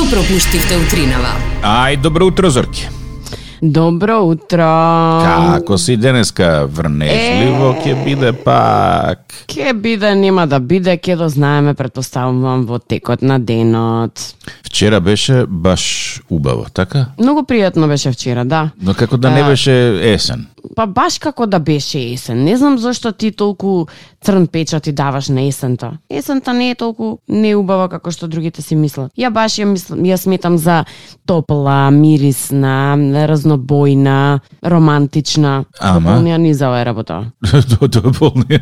Што пропуштивте утринава? Ај, добро утро, Зорки. Добро утро. Како си денеска? Врнежливо ќе биде пак. Ке биде, нема да биде, ке да знаеме, предпоставувам, во текот на денот. Вчера беше баш убаво, така? Многу пријатно беше вчера, да. Но како да не беше есен. Па баш како да беше есен. Не знам зошто ти толку црн печат ти даваш на есента. Есента не е толку неубава како што другите си мислат. Ја баш ја, мислам, ја сметам за топла, мирисна, разнобојна, романтична. Ама? Дополнија ни за оваа работа. До дополни.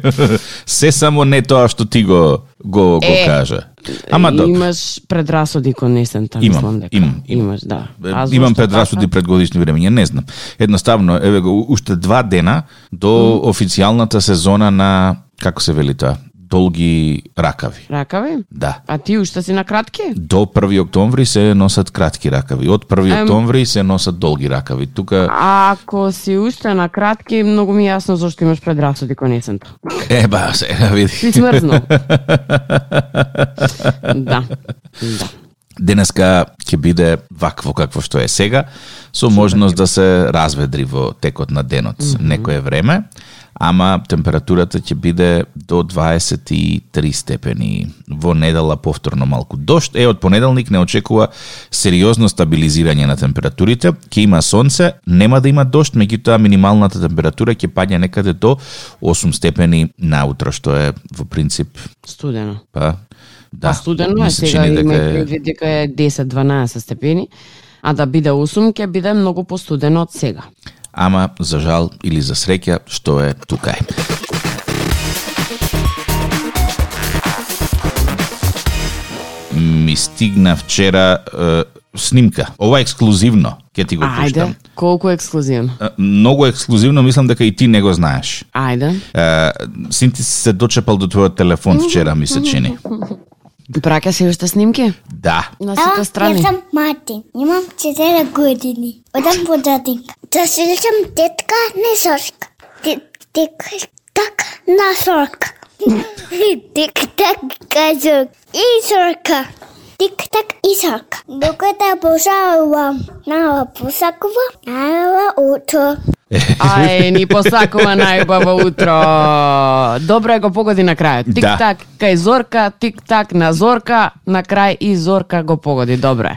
Се само не тоа што ти го го, го Е, кажа. Ама добро. Имаш предрасуди кон есента, Имам, мислам дека. имам, имам. Имаш, да. Е, А Имам предрасуди така? пред годишни времења, не знам. Едноставно, еве го, уште два дена до официјалната сезона на, како се вели тоа, долги ракави. Ракави? Да. А ти уште си на кратки? До 1 октомври се носат кратки ракави. Од 1 Ем. октомври се носат долги ракави. Тука Ако си уште на кратки, многу ми е јасно зашто имаш предрасуди кон есента. еба се, види. Си смрзнал. да. Да. Денеска ќе биде вакво какво што е сега, со можност да се разведри во текот на денот некое време, ама температурата ќе биде до 23 степени. Во недела повторно малку дошт. Е, од понеделник не очекува сериозно стабилизирање на температурите. Ќе има сонце, нема да има дошт, меѓутоа минималната температура ќе паѓа некаде до 8 степени наутро, што е во принцип Студено. па да. Па студено е сега, дека е- предвид дека е 10-12 степени, а да биде 8 ќе биде многу постудено од сега. Ама за жал или за среќа, што е тука е. Ми стигна вчера е, снимка. Ова е ексклузивно, ќе ти го пуштам. Ајде, колку ексклузивно. Е, Многу ексклузивно, мислам дека и ти не го знаеш. Ајде. Е, Син ти се дочепал до твојот телефон вчера, ми се чини. Праќа се уште снимки? Да. На сите страни. јас сум Мартин. Имам 4 години. Одам по дадинка. Да се речам тетка не сорка. Тик тик так на сорка. Тик так кажу и сорка. Тик так и сорка. Докато пожалувам на посакува, на утро. Ај, ни посакува најубаво утро. Добро е го погоди на крајот. Да. Тик-так, кај Зорка, тик-так на Зорка, на крај и Зорка го погоди. Добро е.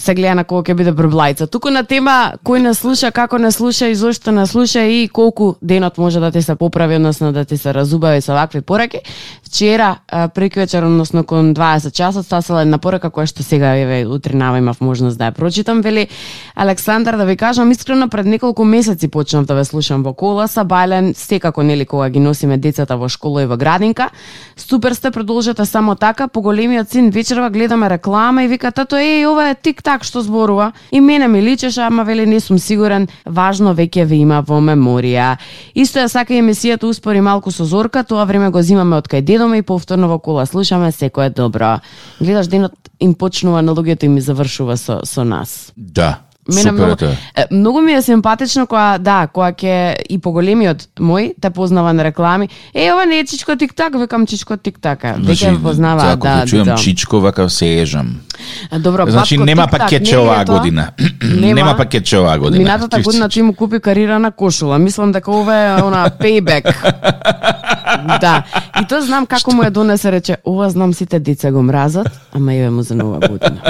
Се гледа на кога ќе биде брблајца. Туку на тема кој не слуша, како не слуша и зошто не слуша и колку денот може да ти се поправи, односно да ти се разубави со вакви пораки. Вчера, преквечер, односно кон 20 часот, стасала една порака која што сега еве утринава имав можност да ја прочитам. Вели Александар да ви кажам искрено пред неколку месеци почнав да ве слушам во кола са бајлен секако нели кога ги носиме децата во школа и во градинка. Супер сте продолжете само така. Поголемиот син вечерва гледаме реклама и вика тато е ова е Так што зборува. И мене ми личеше, ама веле не сум сигурен, важно веќе ве има во меморија. Исто ја сака и емисијата успори малку со Зорка, тоа време го зимаме од кај дедоме и повторно во кола слушаме секое е добро. Гледаш денот им почнува на луѓето и ми завршува со со нас. Да. Мене Супер многу, е е, многу ми е симпатично кога да, кога ќе и поголемиот мој те познава на реклами. Е, ова не е чичко тик-так, викам чичко тик-така. Веќе ме познава, ако да, чујам да. Чичко, вака се ежам. Добро, Значи батко, нема пакетче оваа година. Нема пакетче оваа година. Минатата година ти му купи карирана кошула. Мислам дека ова е она payback. Да. И тоа знам како му ја донесе рече, ова знам сите деца го мразат, ама еве му за нова година.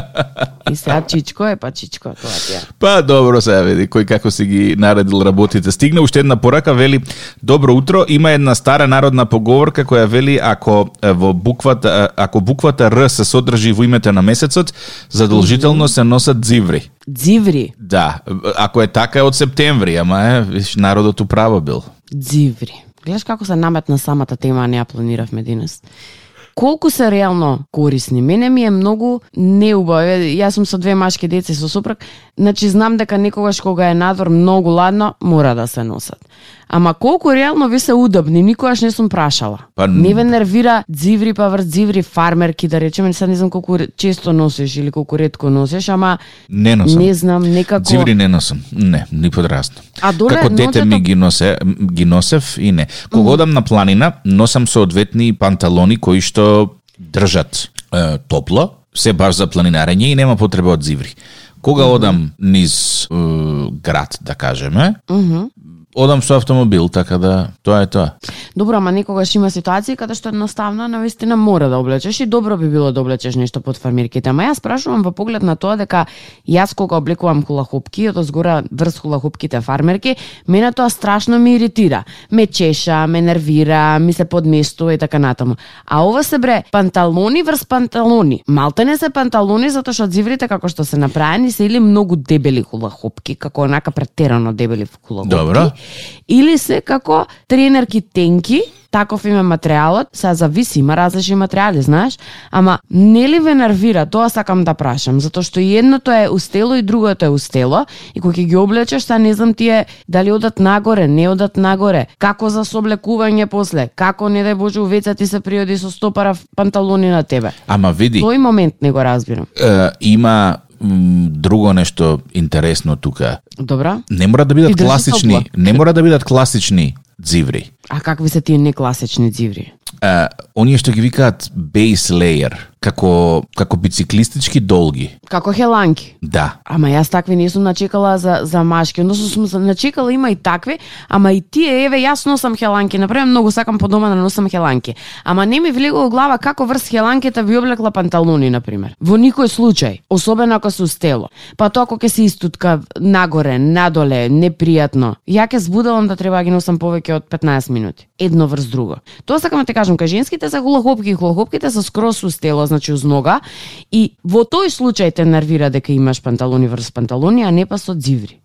И сега Чичко е, па Чичко, тоа ти е. Па добро се види кој како си ги наредил работите. Стигна уште една порака, вели Добро утро, има една стара народна поговорка која вели ако во буквата ако буквата Р се содржи во името на месецот, задолжително се носат дзиври. Дзиври. Да, ако е така е од септември, ама е, виш народот управо бил. Дзиври. Гледаш како се наметна самата тема, а не ја планиравме денес. Колку се реално корисни? Мене ми е многу неубаво. Јас сум со две машки деца и со супруг, Значи знам дека некогаш кога е надвор многу ладно, мора да се носат. Ама колку реално ви се удобни, никогаш не сум прашала. Па, не ве нервира дзиври па врз дзиври фармерки, да речеме, sad не знам колку често носиш или колку ретко носиш, ама Не носам. не знам, некако... Дзиври не носам. Не, ни подрасно. А доле Како дете ноќето- ми ги носе, ги носев и не. Кога одам на планина, носам соодветни панталони кои што држат е, топло, се баш за планинарење и нема потреба од зиври. Кога одам низ е, град, да кажеме, одам со автомобил, така да тоа е тоа. Добро, ама некогаш има ситуации каде што едноставно навистина мора да облечеш и добро би било да облечеш нешто под фармирките. Ама јас прашувам во поглед на тоа дека јас кога облекувам хулахупки, од озгора врз хулахупките фармерки, мене тоа страшно ме иритира. Ме чеша, ме нервира, ми се подместува и така натаму. А ова се бре панталони врз панталони. Малте не се панталони затоа што зиврите како што се направени се или многу дебели хулахупки, како онака претерано дебели хулахупки. Добро. Или се како тренерки тенки, таков име материјалот, се зависи, има различни материјали, знаеш, ама нели ве нервира, тоа сакам да прашам, затоа што едното е устело и другото е устело, и кога ќе ги облечеш, са не знам тие дали одат нагоре, не одат нагоре, како за соблекување после, како не дај Боже увеца ти се приоди со стопара панталони на тебе. Ама види, Тој момент не го разбирам. е, има друго нешто интересно тука. Добра? Не мора да бидат класични, не мора да бидат класични дзиври. А какви се тие некласични дзиври? Е, оние што ги викаат base layer, како како бициклистички долги. Како хеланки. Да. Ама јас такви не сум начекала за за машки, односно сум за- начекала има и такви, ама и тие еве јас носам хеланки, например многу сакам по дома да носам хеланки. Ама не ми влегува глава како врз хеланките би облекла панталони например. Во никој случај, особено ако се устело. Па тоа ако ќе се истутка нагоре, надоле, непријатно. Ја ќе збудалам да треба да ги носам повеќе од 15 минути, едно врз друго. Тоа сакам да ти кажам, кај женските се хулахопки и хулахопките се скрос устело, значи уз нога, и во тој случај те нервира дека имаш панталони врз панталони, а не па со дзиври.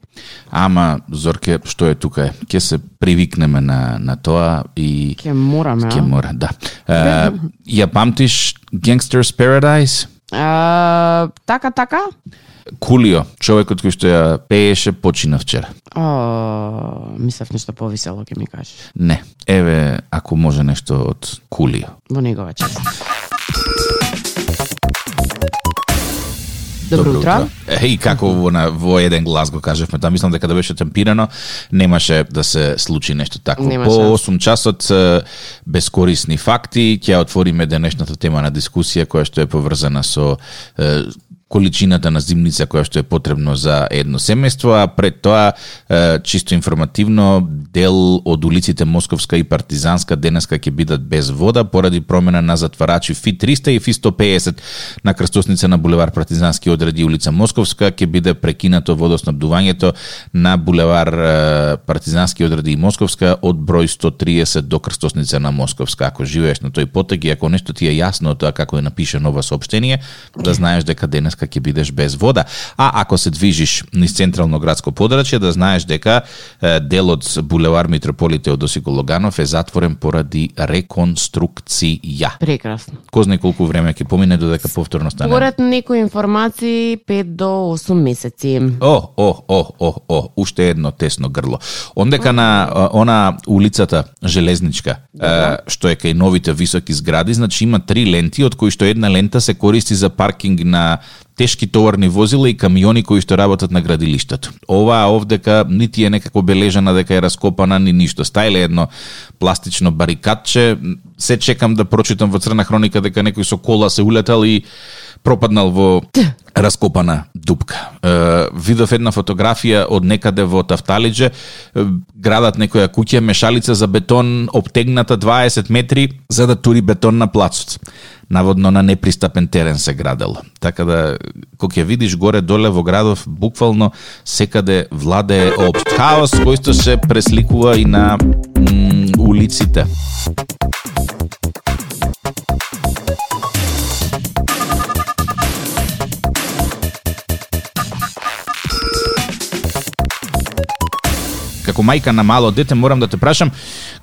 Ама Зорке, што е тука е? Ќе се привикнеме на на тоа и Ке мораме, а? мора, да. Е, ја памтиш Gangster's Paradise? а? Така, така? Кулио, човекот кој што ја пееше, почина вчера. О, мислев нешто повисело ќе ми кажеш. Не, еве, ако може нешто од Кулио. Во негова чест. Добро утро. Е, и како во, на, во еден глас го кажевме, таа мислам дека да беше темпирано, немаше да се случи нешто такво. Нема По шанс. 8 часот безкорисни факти, ќе отвориме денешната тема на дискусија која што е поврзана со количината на зимница која што е потребно за едно семејство, а пред тоа чисто информативно дел од улиците Московска и Партизанска денеска ќе бидат без вода поради промена на затварачи ФИ 300 и ФИ 150 на крстосница на булевар Партизански одреди улица Московска ќе биде прекинато водоснабдувањето на булевар Партизански одреди и Московска од број 130 до крстосница на Московска. Ако живееш на тој потек и ако нешто ти е јасно тоа како е напишано ова сообщение, да знаеш дека денес денеска ќе бидеш без вода. А ако се движиш низ централно градско подрачје, да знаеш дека дел од булевар Митрополите од Осико Логанов е затворен поради реконструкција. Прекрасно. Кој знае колку време ќе помине додека повторно стане. Според некои информации 5 до 8 месеци. О, о, о, о, о, уште едно тесно грло. Ондека на она улицата Железничка, е, што е кај новите високи згради, значи има три ленти, од кои што една лента се користи за паркинг на тешки товарни возила и камиони кои што работат на градилиштето. Оваа овдека нити е некако бележана дека е раскопана ни ништо. Стајле едно пластично барикадче. Се чекам да прочитам во црна хроника дека некој со кола се улетал и пропаднал во раскопана дупка. Е, видов една фотографија од некаде во Тафталиџе, градат некоја куќа, мешалица за бетон обтегната 20 метри за да тури бетон на плацот. Наводно на непристапен терен се градел. Така да, кога ќе видиш горе-доле во градов, буквално секаде владе општ хаос, кој што се пресликува и на улиците. Како мајка на мало дете, морам да те прашам,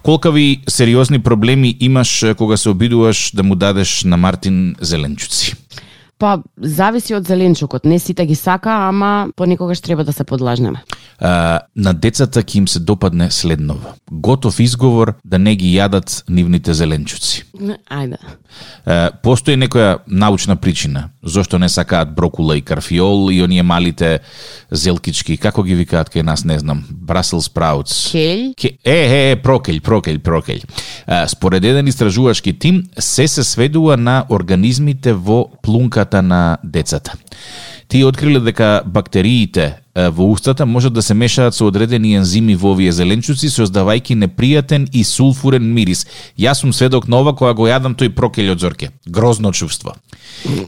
колкави сериозни проблеми имаш кога се обидуваш да му дадеш на Мартин зеленчуци? Па, зависи од зеленчукот. Не сите ги сака, ама понекогаш треба да се подлажнеме а, на децата ќе им се допадне следново. Готов изговор да не ги јадат нивните зеленчуци. Ајде. Постои некоја научна причина зошто не сакаат брокула и карфиол и оние малите зелкички, како ги викаат кај нас, не знам, Brussels sprouts. Келј? Ке, е, е, е, прокелј, прокелј, прокелј. Според еден истражувачки тим, се се сведува на организмите во плунката на децата. Тие откриле дека бактериите во устата можат да се мешаат со одредени ензими во овие зеленчуци, создавајќи непријатен и сулфурен мирис. Јас сум сведок на ова кога го јадам тој прокелј од зорке. Грозно чувство.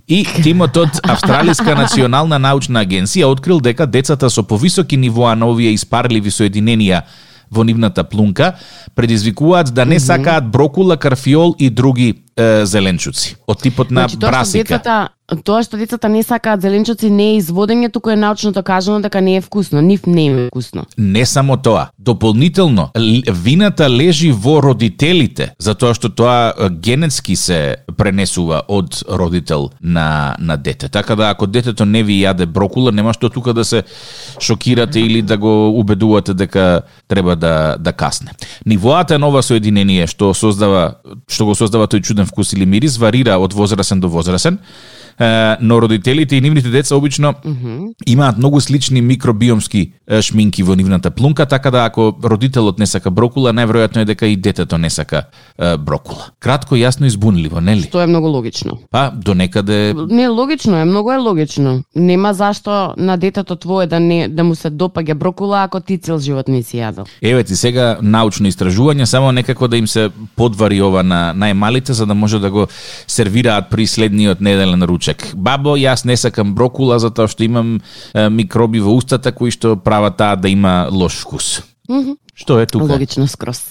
И тимот од Австралиска национална научна агенција открил дека децата со повисоки нивоа на овие испарливи соединенија во нивната плунка предизвикуваат да не сакаат брокула, карфиол и други е, зеленчуци од типот на Значи, тоа што брасика. децата, тоа што децата не сакаат зеленчуци не е изводење, туку е научно докажано дека не е вкусно, нив не е вкусно. Не само тоа, дополнително вината лежи во родителите, затоа што тоа генетски се пренесува од родител на на дете. Така да ако детето не ви јаде брокула, нема што тука да се шокирате или да го убедувате дека треба да да касне. Нивоата на ова соединение што создава што го создава тој чуден вкус или мирис варира од возрасен до возрасен. Но родителите и нивните деца обично имаат многу слични микробиомски шминки во нивната плунка, така да ако родителот не сака брокула, најверојатно е дека и детето не сака брокула. Кратко, јасно и збунливо, нели? Тоа е многу логично. Па, до некаде Не, логично е, многу е логично. Нема зашто на детето твое да не да му се допаѓа брокула ако ти цел живот не си јадел. Еве ти сега научно истражување, само некако да им се подвари ова на најмалите, за да може да го сервираат при следниот неделен ручек. Бабо, јас не сакам брокула затоа што имам микроби во устата кои што прават таа да има лош вкус. Што е тука? Логично скрос.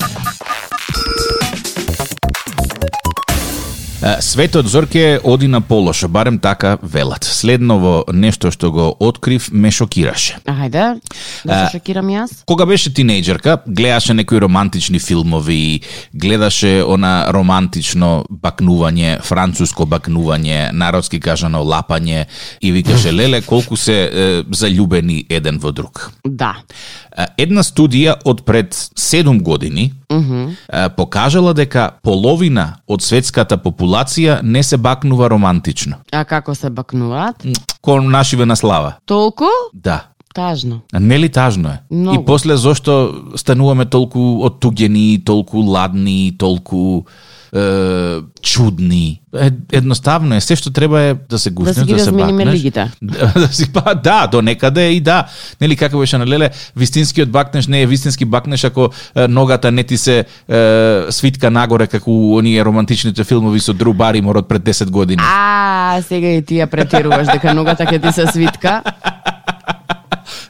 Светот Зорке оди на полошо, барем така велат. Следново нешто што го открив ме шокираше. Ајде, да се шокирам јас. Кога беше тинејџерка, гледаше некои романтични филмови, гледаше она романтично бакнување, француско бакнување, народски кажано лапање и викаше леле колку се е, заљубени еден во друг. Да. Една студија од пред 7 години е, покажала дека половина од светската популација не се бакнува романтично. А како се бакнуваат? Кон нашиве на слава. Толку? Да. Тажно. А Нели тажно е? Многу. И после зошто стануваме толку оттугени, толку ладни, толку е, чудни. Е, едноставно е, се што треба е да се гушнеш, Да ги да се бакнеш. лигите. Да, да си па да, до некаде и да. Нели како беше на леле, вистинскиот бакнеш не е вистински бакнеш ако е, ногата не ти се е, свитка нагоре како у оние романтичните филмови со Дру Баримор од пред 10 години. А, сега и ти ја претеруваш дека ногата ќе ти се свитка.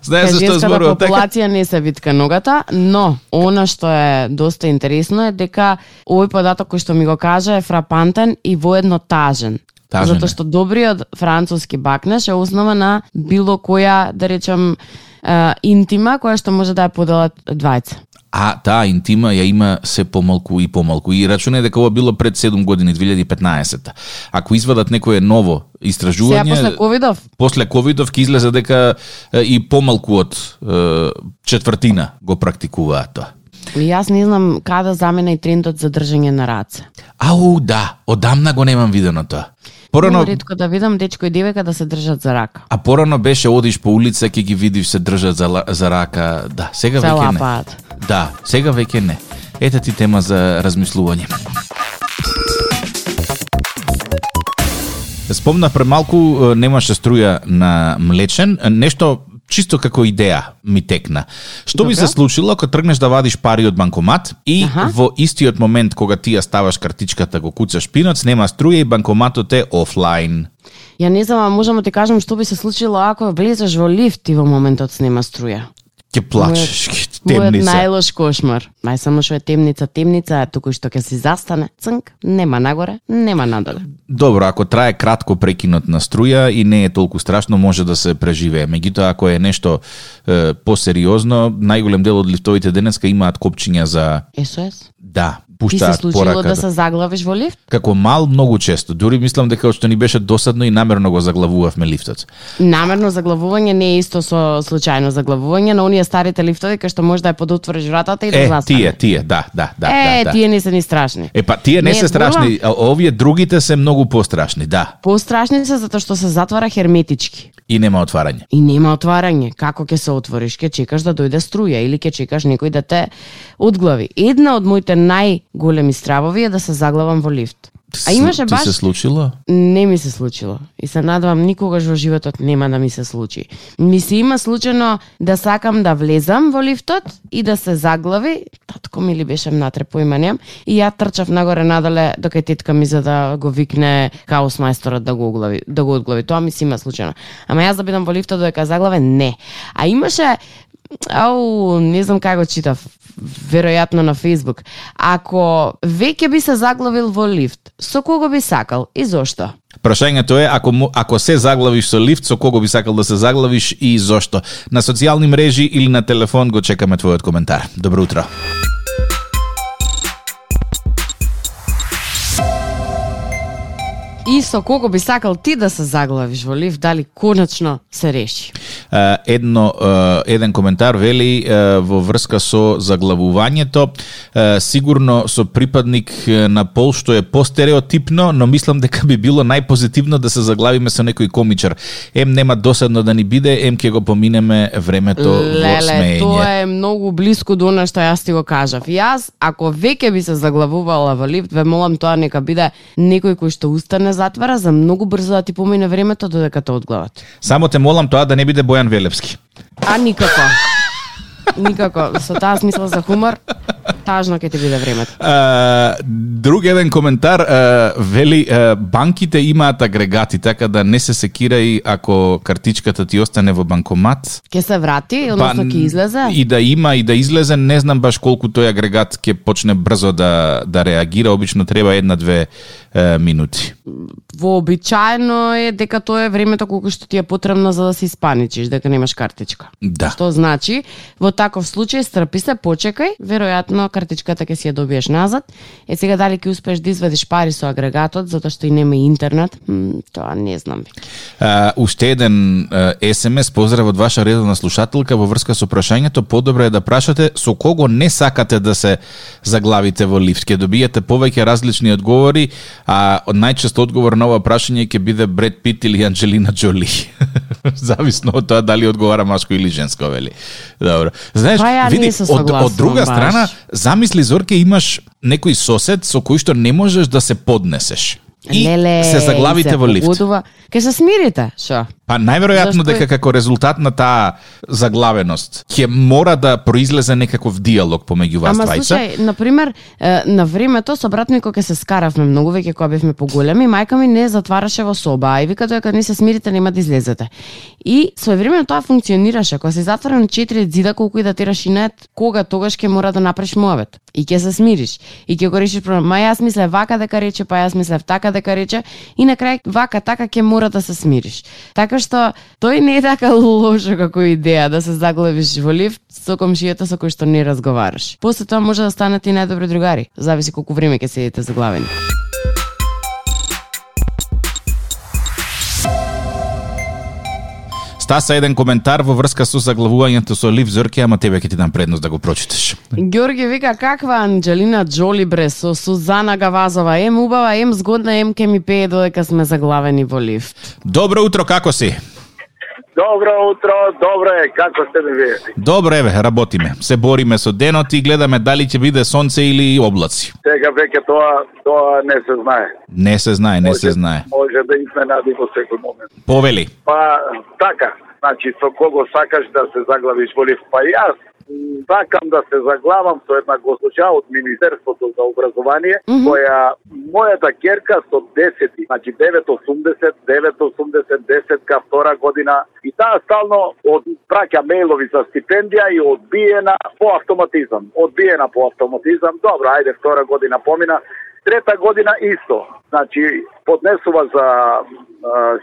Знаеш Кај зашто женската зборувам така? популација не се витка ногата, но она што е доста интересно е дека овој податок кој што ми го кажа е фрапантен и воедно тажен. Тажен. Затоа што добриот француски бакнеш е основа на било која, да речем, е, интима која што може да ја поделат двајца. А таа интима ја има се помалку и помалку. И рачунај дека ова било пред 7 години, 2015 Ако извадат некое ново Сега истражување, после ковидов, после ковидов ќе излезе дека и помалку од е, четвртина го практикуваат тоа. и јас не знам каде замена и трендот за држање на раце. Ау, да, одамна го немам видено тоа. Порано, ретко да видам дечко и девојка да се држат за рака. а порано беше одиш по улица ќе ги видиш се држат за, за рака. Да, сега Се веќе не. лапаат. Да, сега веќе не. Ете ти тема за размислување. Спомнав премалку е, немаше струја на млечен, нешто чисто како идеја ми текна. Што би се случило ако тргнеш да вадиш пари од банкомат и Аха. во истиот момент кога ти ја ставаш картичката, го куцаш пиноц, нема струја и банкоматот е офлайн. Ја не знам, можам да ти кажам што би се случило ако влезеш во лифт и во моментот снема струја. Ќе плачеш, ќе Мојот темница. најлош кошмар. Мај само што е темница, темница, а туку што ќе си застане, цнк, нема нагоре, нема надоле. Добро, ако трае кратко прекинот на струја и не е толку страшно, може да се преживее. Меѓутоа, ако е нешто е, посериозно, најголем дел од лифтовите денеска имаат копчиња за СОС? да, Ти се пуштаат случило порака. да се заглавиш во лифт? Како мал многу често, дури мислам дека што ни беше досадно и намерно го заглавувавме лифтот. Намерно заглавување не е исто со случајно заглавување на оние старите лифтови кај што може да ја подотвориш вратата и да Е, застане. тие, тие, да, да, да, е, да, да. тие не се ни страшни. Е, па тие не, Не, се страшни, а овие другите се многу пострашни, да. Пострашни се затоа што се затвара херметички. И нема отварање. И нема отварање. Како ќе се отвориш? Ќе чекаш да дојде струја или ќе чекаш некој да те одглави. Една од моите најголеми стравови е да се заглавам во лифт. А имаше Ти баш се случило? Не ми се случило. И се надевам никогаш во животот нема да ми се случи. Ми се има случајно да сакам да влезам во лифтот и да се заглави, татко ми ли беше внатре, поима немам, и ја трчав нагоре надале докај тетка ми за да го викне хаос мајсторот да го оглави, да го одглави. Тоа ми се има случајно. Ама јас да бидам во лифтот додека заглавен, не. А имаше Ау, не знам како читав, веројатно на Facebook. Ако веќе би се заглавил во лифт, со кого би сакал и зошто? Прашањето е ако ако се заглавиш со лифт, со кого би сакал да се заглавиш и зошто? На социјални мрежи или на телефон го чекаме твојот коментар. Добро утро. И со кого би сакал ти да се заглавиш во лифт, дали конечно се реши? Едно еден коментар вели во врска со заглавувањето сигурно со припадник на пол што е постереотипно, но мислам дека би било најпозитивно да се заглавиме со некој комичар. Ем нема досадно да ни биде, ем ќе го поминеме времето во Леле, смеење. тоа е многу блиску до она што јас ти го кажав. Јас, ако веќе би се заглавувала во лифт, ве молам тоа нека биде некој кој што устане затвора за многу брзо да ти помине времето додека те одглават. Само те молам тоа да не биде Бојан Велевски. А никако. Никако. Со таа смисла за хумор, тажно ќе ти биде времето. А, друг еден коментар а, вели а, банките имаат агрегати така да не се секирај ако картичката ти остане во банкомат. Ќе се врати, односно ќе излезе? Па, И да има и да излезе, не знам баш колку тој агрегат ќе почне брзо да да реагира, обично треба една-две минути. Вообичаено е дека тоа е времето колку што ти е потребно за да се испаничиш, дека немаш картичка. Да. Што значи, во таков случај страпи се, почекај, веројатно картичката ќе си ја добиеш назад. Е сега дали ќе успееш да извадиш пари со агрегатот, затоа што и нема интернет, м, тоа не знам. А, уште еден е, СМС поздрав од ваша редовна слушателка во врска со прашањето, подобро е да прашате со кого не сакате да се заглавите во лифт. Ке добиете повеќе различни одговори, а најчест одговор на ова прашање ќе биде Бред Пит или Анджелина Джоли. Зависно од тоа дали одговара машко или женско, вели. Добро. Знаеш, Па види, од, од друга баш. страна, замисли Зорке имаш некој сосед со кој што не можеш да се поднесеш. И Леле, се заглавите во лифт. погодува. Ке се смирите, шо? Па најверојатно Зашто дека како резултат на таа заглавеност ќе мора да произлезе некаков диалог помеѓу вас Ама двајца. слушај, на пример, на времето со брат ми кога се скаравме многу веќе кога бевме поголеми, мајка ми не затвараше во соба, а и вика тоа кога не се смирите нема да излезете. И своевремено тоа функционираше, кога се затвора на четири зида колку и да тераш инет, кога тогаш ќе мора да направиш муавет и ќе се смириш и ќе го решиш проблем. Ма јас мислев вака дека рече, па јас мислев така дека рече и на крај вака така ќе мора да се смириш. Така што тој не е така лошо како идеја да се заглавиш во лифт со комшијата со кој што не разговараш. После тоа може да станете и најдобри другари. Зависи колку време ќе седите заглавени. Стаса еден коментар во врска со заглавувањето со Лив Зорке, ама тебе ќе ти дам предност да го прочиташ. Ѓорги вика каква Анджелина Джоли бре со Сузана Гавазова, ем убава, ем згодна, ем ке ми пее додека сме заглавени во лифт. Добро утро, како си? Добро утро, добро е, како сте ми вие? Добро еве, работиме. Се бориме со денот и гледаме дали ќе биде сонце или облаци. Сега веќе тоа тоа не се знае. Не се знае, не се знае. Може да изненади во секој момент. Повели. Па така, значи со кого сакаш да се заглавиш во лифт? Па јас сакам да се заглавам со една госпожа од Министерството за образование, Мгм. која мојата керка со 10, значи 980, 980, 10 втора година и таа стално од праќа мејлови за стипендија и одбиена по автоматизам. Одбиена по автоматизам. Добро, ајде втора година помина. Трета година исто. Значи, поднесува за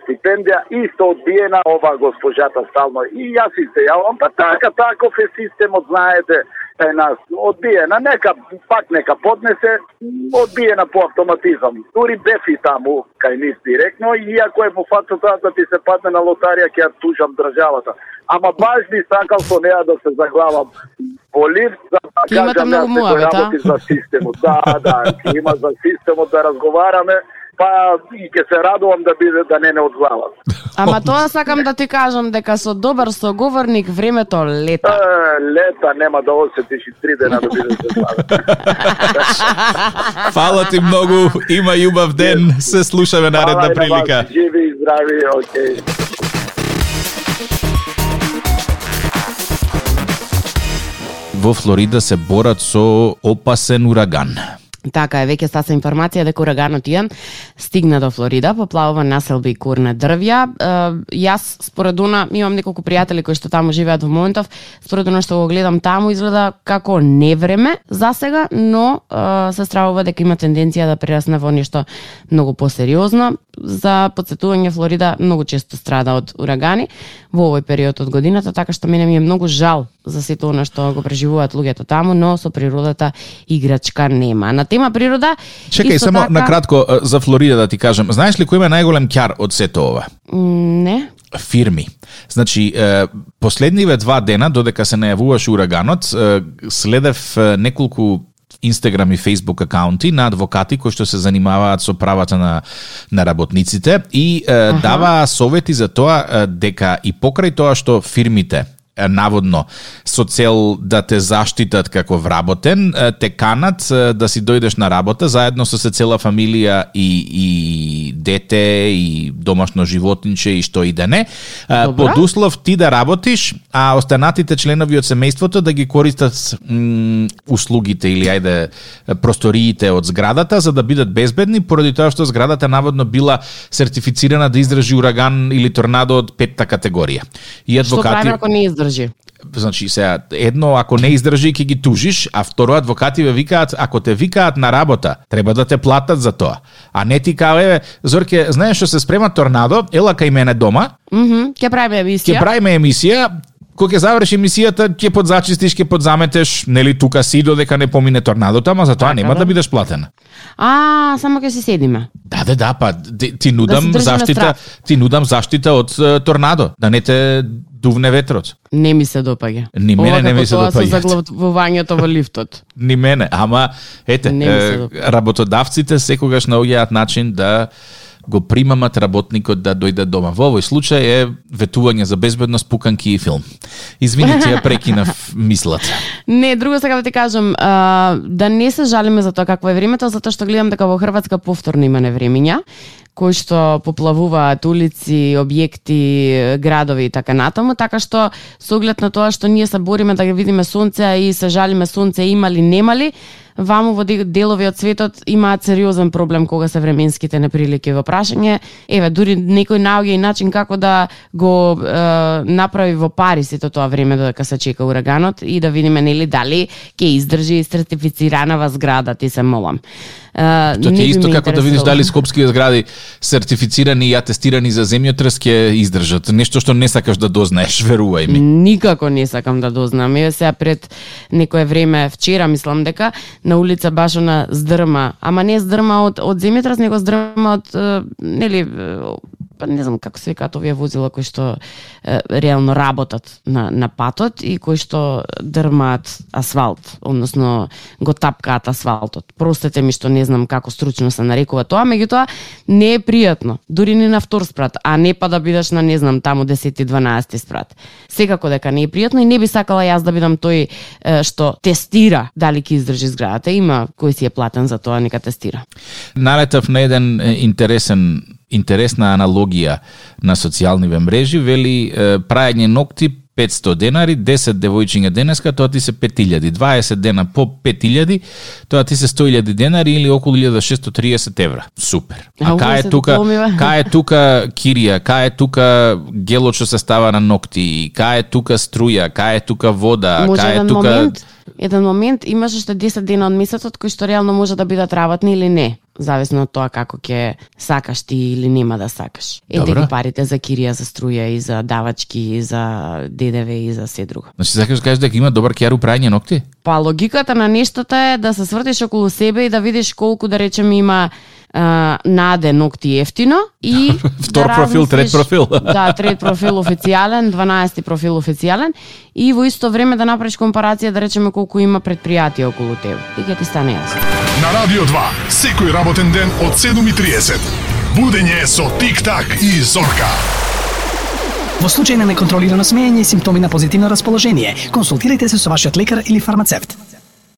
стипендија, исто одбиена ова госпожата стално. И јас и се јавам, па така, таков е системот, знаете, е нас одбиена, нека пак нека поднесе, одбиена по автоматизам. Дури бев и таму, кај нив директно, и иако е му фатно тоа да ти се падне на лотарија, ќе ја тужам државата. Ама баш би сакал со неа да се заглавам во лифт, за да кажам многу некој муавет, а? работи за системот. Да, да, има за системот да разговараме, па и ќе се радувам да биде да не не од глава. Ама тоа сакам да ти кажам дека со добар соговорник времето лета. Е, лета нема да осетиш и три дена да бидеш за глава. Фала ти многу, има љубав ден, се слушаме наредна Фала и на вас, прилика. Живи и здрави, окей. Во Флорида се борат со опасен ураган. Така е, веќе стаса информација дека ураганот Иан стигна до Флорида, поплавува населби и курна дрвја. Е, јас според она имам неколку пријатели кои што таму живеат во моментов, според она што го гледам таму изгледа како невреме за сега, но е, се стравува дека има тенденција да прерасне во нешто многу посериозно. За подсетување Флорида многу често страда од урагани во овој период од годината, така што мене ми е многу жал за сето она што го преживуваат луѓето таму, но со природата играчка нема. На тема природа Чекај, само така- на кратко за Флорида да ти кажам. Знаеш ли кој има најголем ќар од сето ова? Не. фирми. Значи, последниве два дена, додека се најавуваше ураганот, следев неколку Инстаграм и Фейсбук акаунти на адвокати кои што се занимаваат со правата на на работниците и е, даваа совети за тоа е, дека и покрај тоа што фирмите наводно со цел да те заштитат како вработен, те канат да си дојдеш на работа заедно со се цела фамилија и, и дете и домашно животинче и што и да не, Добра. под услов ти да работиш, а останатите членови од семејството да ги користат м, услугите или ајде просториите од зградата за да бидат безбедни поради тоа што зградата наводно била сертифицирана да издржи ураган или торнадо од петта категорија. И Што адвокати прави ако не издржи? Значи, сега, едно, ако не издржи, ќе ги тужиш, а второ, адвокати ве викаат, ако те викаат на работа, треба да те платат за тоа. А не ти као, еве, Зорке, знаеш што се спрема торнадо, ела кај мене дома, Мгм, ќе правиме емисија. ќе правиме емисија, кога ќе заврши емисијата, ќе подзачистиш, ќе подзаметеш, нели тука си додека не помине торнадото, ама за тоа Така, нема да. да. бидеш платена. А, само ќе си седиме. Да, да, да, па ти, нудам на заштита, ти нудам заштита од торнадо, да не те дувне ветрот. Не ми се допаѓа. Ни мене Ова не ми како се тоа допаѓа. Со заглавувањето во лифтот. Ни мене, ама ете, Не ми се работодавците секогаш наоѓаат начин да го примамат работникот да дојде дома. Во овој случај е ветување за безбедност, пуканки и филм. Извини, ти ја прекинав мислата. Не, друго сега да ти кажам, а, да не се жалиме за тоа какво е времето, затоа што гледам дека во Хрватска повторно има невремиња кои што поплавуваат улици, објекти, градови и така натаму, така што со оглед на тоа што ние се бориме да ги видиме сонце и се жалиме сонце има ли нема ли, ваму во делови од светот имаат сериозен проблем кога се временските неприлики во прашање. Еве, дури некој наоѓа и начин како да го е, направи во пари сето тоа време додека се чека ураганот и да видиме нели дали ќе издржи сертифицирана зграда, ти се молам. Ти е исто како да видиш дали скопските згради сертифицирани и атестирани за земјотрес ќе издржат. Нешто што не сакаш да дознаеш, верувај ми. Никако не сакам да дознам. Еве сега пред некое време, вчера мислам дека на улица баш на здрма, ама не здрма од од земјотрес, него здрма од нели Па не знам како се викаат овие возила кои што е, реално работат на на патот и кои што дрмаат асфалт, односно го тапкаат асфалтот. Простете ми што не знам како стручно се нарекува тоа, меѓутоа не е пријатно, дури не на втор спрат, а не па да бидеш на не знам таму 10 12 спрат. Секако дека не е пријатно и не би сакала јас да бидам тој е, што тестира дали ќе издржи зградата. Има кој си е платен за тоа, нека тестира. Налетав на еден интересен интересна аналогија на социјалниве мрежи, вели прајање ногти 500 денари, 10 девојчиња денеска, тоа ти се 5000, 20 дена по 5000, тоа ти се 100.000 денари или околу 1630 евра. Супер. А кај е тука, кај е тука кирија, кај е тука гелот што се става на ногти, кај е тука струја, кај е тука вода, кај е тука момент еден момент имаш уште 10 дена од месецот кои што реално може да бидат работни или не зависно од тоа како ќе сакаш ти или нема да сакаш. Добро. ги парите за кирија, за струја и за давачки, и за ДДВ и за се друго. Значи сакаш да кажеш дека има добар кјар прајање ногти? Па логиката на нештата е да се свртиш околу себе и да видиш колку да речеме има а, наде ногти ефтино и Втор да профил, трет профил. да, трет профил официјален, 12 профил официјален и во исто време да направиш компарација да речеме колку има предпријатија околу тебе. И ќе ти стане јасно. На Радио 2, секој работен ден од 7.30. Будење со Тик-так и Зорка. Во случај на неконтролирано смеење и симптоми на позитивно расположение, консултирайте се со вашиот лекар или фармацевт.